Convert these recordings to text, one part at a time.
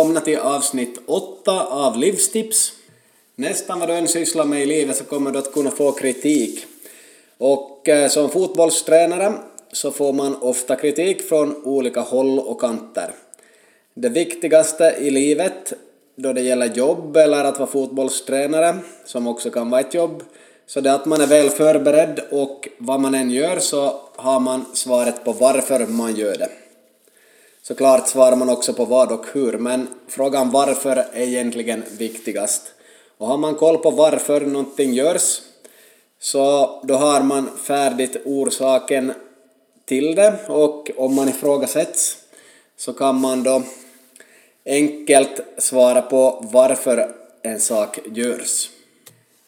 välkomna till avsnitt 8 av Livstips. Nästan vad du än sysslar med i livet så kommer du att kunna få kritik. Och eh, som fotbollstränare så får man ofta kritik från olika håll och kanter. Det viktigaste i livet då det gäller jobb eller att vara fotbollstränare, som också kan vara ett jobb, så det är att man är väl förberedd och vad man än gör så har man svaret på varför man gör det. Såklart svarar man också på vad och hur, men frågan varför är egentligen viktigast. Och har man koll på varför någonting görs, så då har man färdigt orsaken till det och om man ifrågasätts så kan man då enkelt svara på varför en sak görs.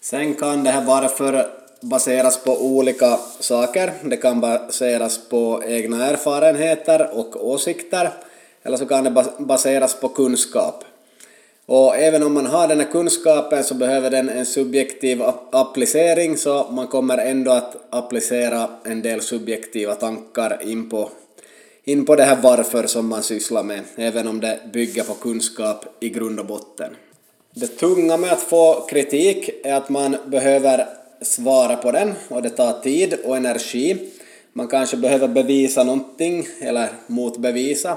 Sen kan det här varför baseras på olika saker. Det kan baseras på egna erfarenheter och åsikter eller så kan det baseras på kunskap. Och även om man har den här kunskapen så behöver den en subjektiv applicering så man kommer ändå att applicera en del subjektiva tankar in på, in på det här varför som man sysslar med, även om det bygger på kunskap i grund och botten. Det tunga med att få kritik är att man behöver svara på den och det tar tid och energi. Man kanske behöver bevisa någonting eller motbevisa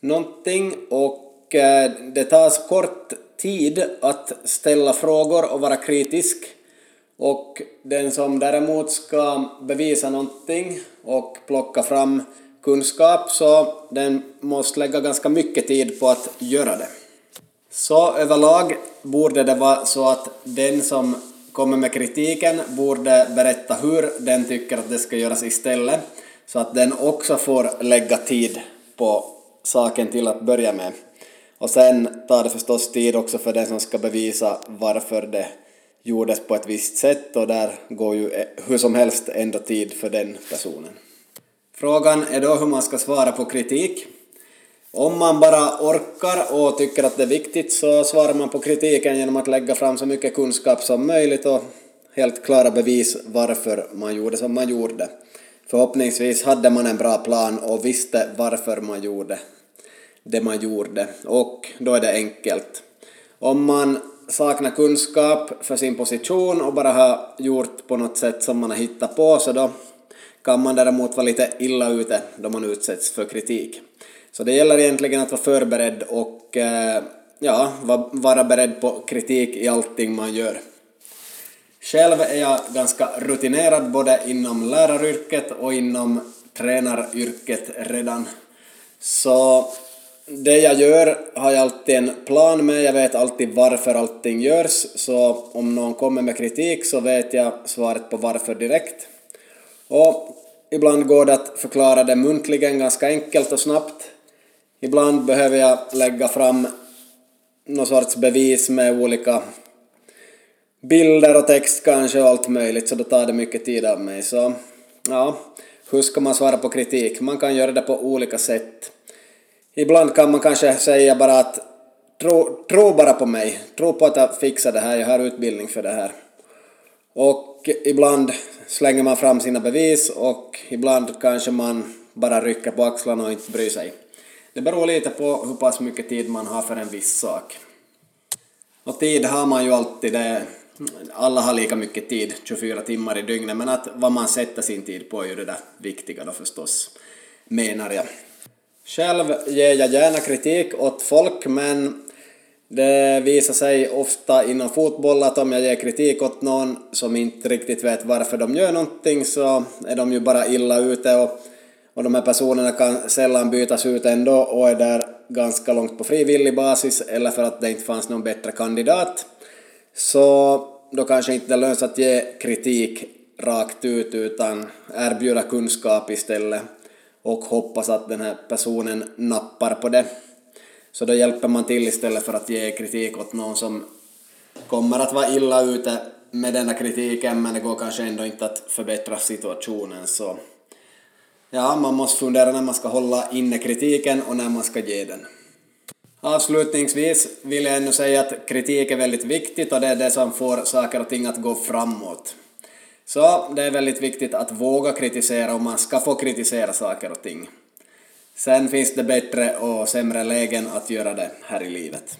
någonting och eh, det tar kort tid att ställa frågor och vara kritisk och den som däremot ska bevisa någonting och plocka fram kunskap så den måste lägga ganska mycket tid på att göra det. Så överlag borde det vara så att den som kommer med kritiken borde berätta hur den tycker att det ska göras istället så att den också får lägga tid på saken till att börja med. Och sen tar det förstås tid också för den som ska bevisa varför det gjordes på ett visst sätt och där går ju eh, hur som helst ändå tid för den personen. Frågan är då hur man ska svara på kritik. Om man bara orkar och tycker att det är viktigt så svarar man på kritiken genom att lägga fram så mycket kunskap som möjligt och helt klara bevis varför man gjorde som man gjorde. Förhoppningsvis hade man en bra plan och visste varför man gjorde det man gjorde och då är det enkelt. Om man saknar kunskap för sin position och bara har gjort på något sätt som man har hittat på så då kan man däremot vara lite illa ute då man utsätts för kritik. Så det gäller egentligen att vara förberedd och eh, ja, vara beredd på kritik i allting man gör. Själv är jag ganska rutinerad både inom läraryrket och inom tränaryrket redan. Så det jag gör har jag alltid en plan med, jag vet alltid varför allting görs, så om någon kommer med kritik så vet jag svaret på varför direkt. Och ibland går det att förklara det muntligen ganska enkelt och snabbt. Ibland behöver jag lägga fram någon sorts bevis med olika bilder och text kanske och allt möjligt, så då tar det mycket tid av mig. Så ja, hur ska man svara på kritik? Man kan göra det på olika sätt. Ibland kan man kanske säga bara att tro, tro bara på mig, tro på att jag fixar det här, jag har utbildning för det här. Och ibland slänger man fram sina bevis och ibland kanske man bara rycker på axlarna och inte bryr sig. Det beror lite på hur pass mycket tid man har för en viss sak. Och tid har man ju alltid, det, alla har lika mycket tid, 24 timmar i dygnet, men att vad man sätter sin tid på är ju det där viktiga då förstås, menar jag. Själv ger jag gärna kritik åt folk men det visar sig ofta inom fotboll att om jag ger kritik åt någon som inte riktigt vet varför de gör någonting så är de ju bara illa ute och, och de här personerna kan sällan bytas ut ändå och är där ganska långt på frivillig basis eller för att det inte fanns någon bättre kandidat. Så då kanske inte det löns att ge kritik rakt ut utan erbjuda kunskap istället och hoppas att den här personen nappar på det. Så då hjälper man till istället för att ge kritik åt någon som kommer att vara illa ute med denna kritiken men det går kanske ändå inte att förbättra situationen så ja, man måste fundera när man ska hålla inne kritiken och när man ska ge den. Avslutningsvis vill jag ännu säga att kritik är väldigt viktigt och det är det som får saker och ting att gå framåt. Så det är väldigt viktigt att våga kritisera och man ska få kritisera saker och ting. Sen finns det bättre och sämre lägen att göra det här i livet.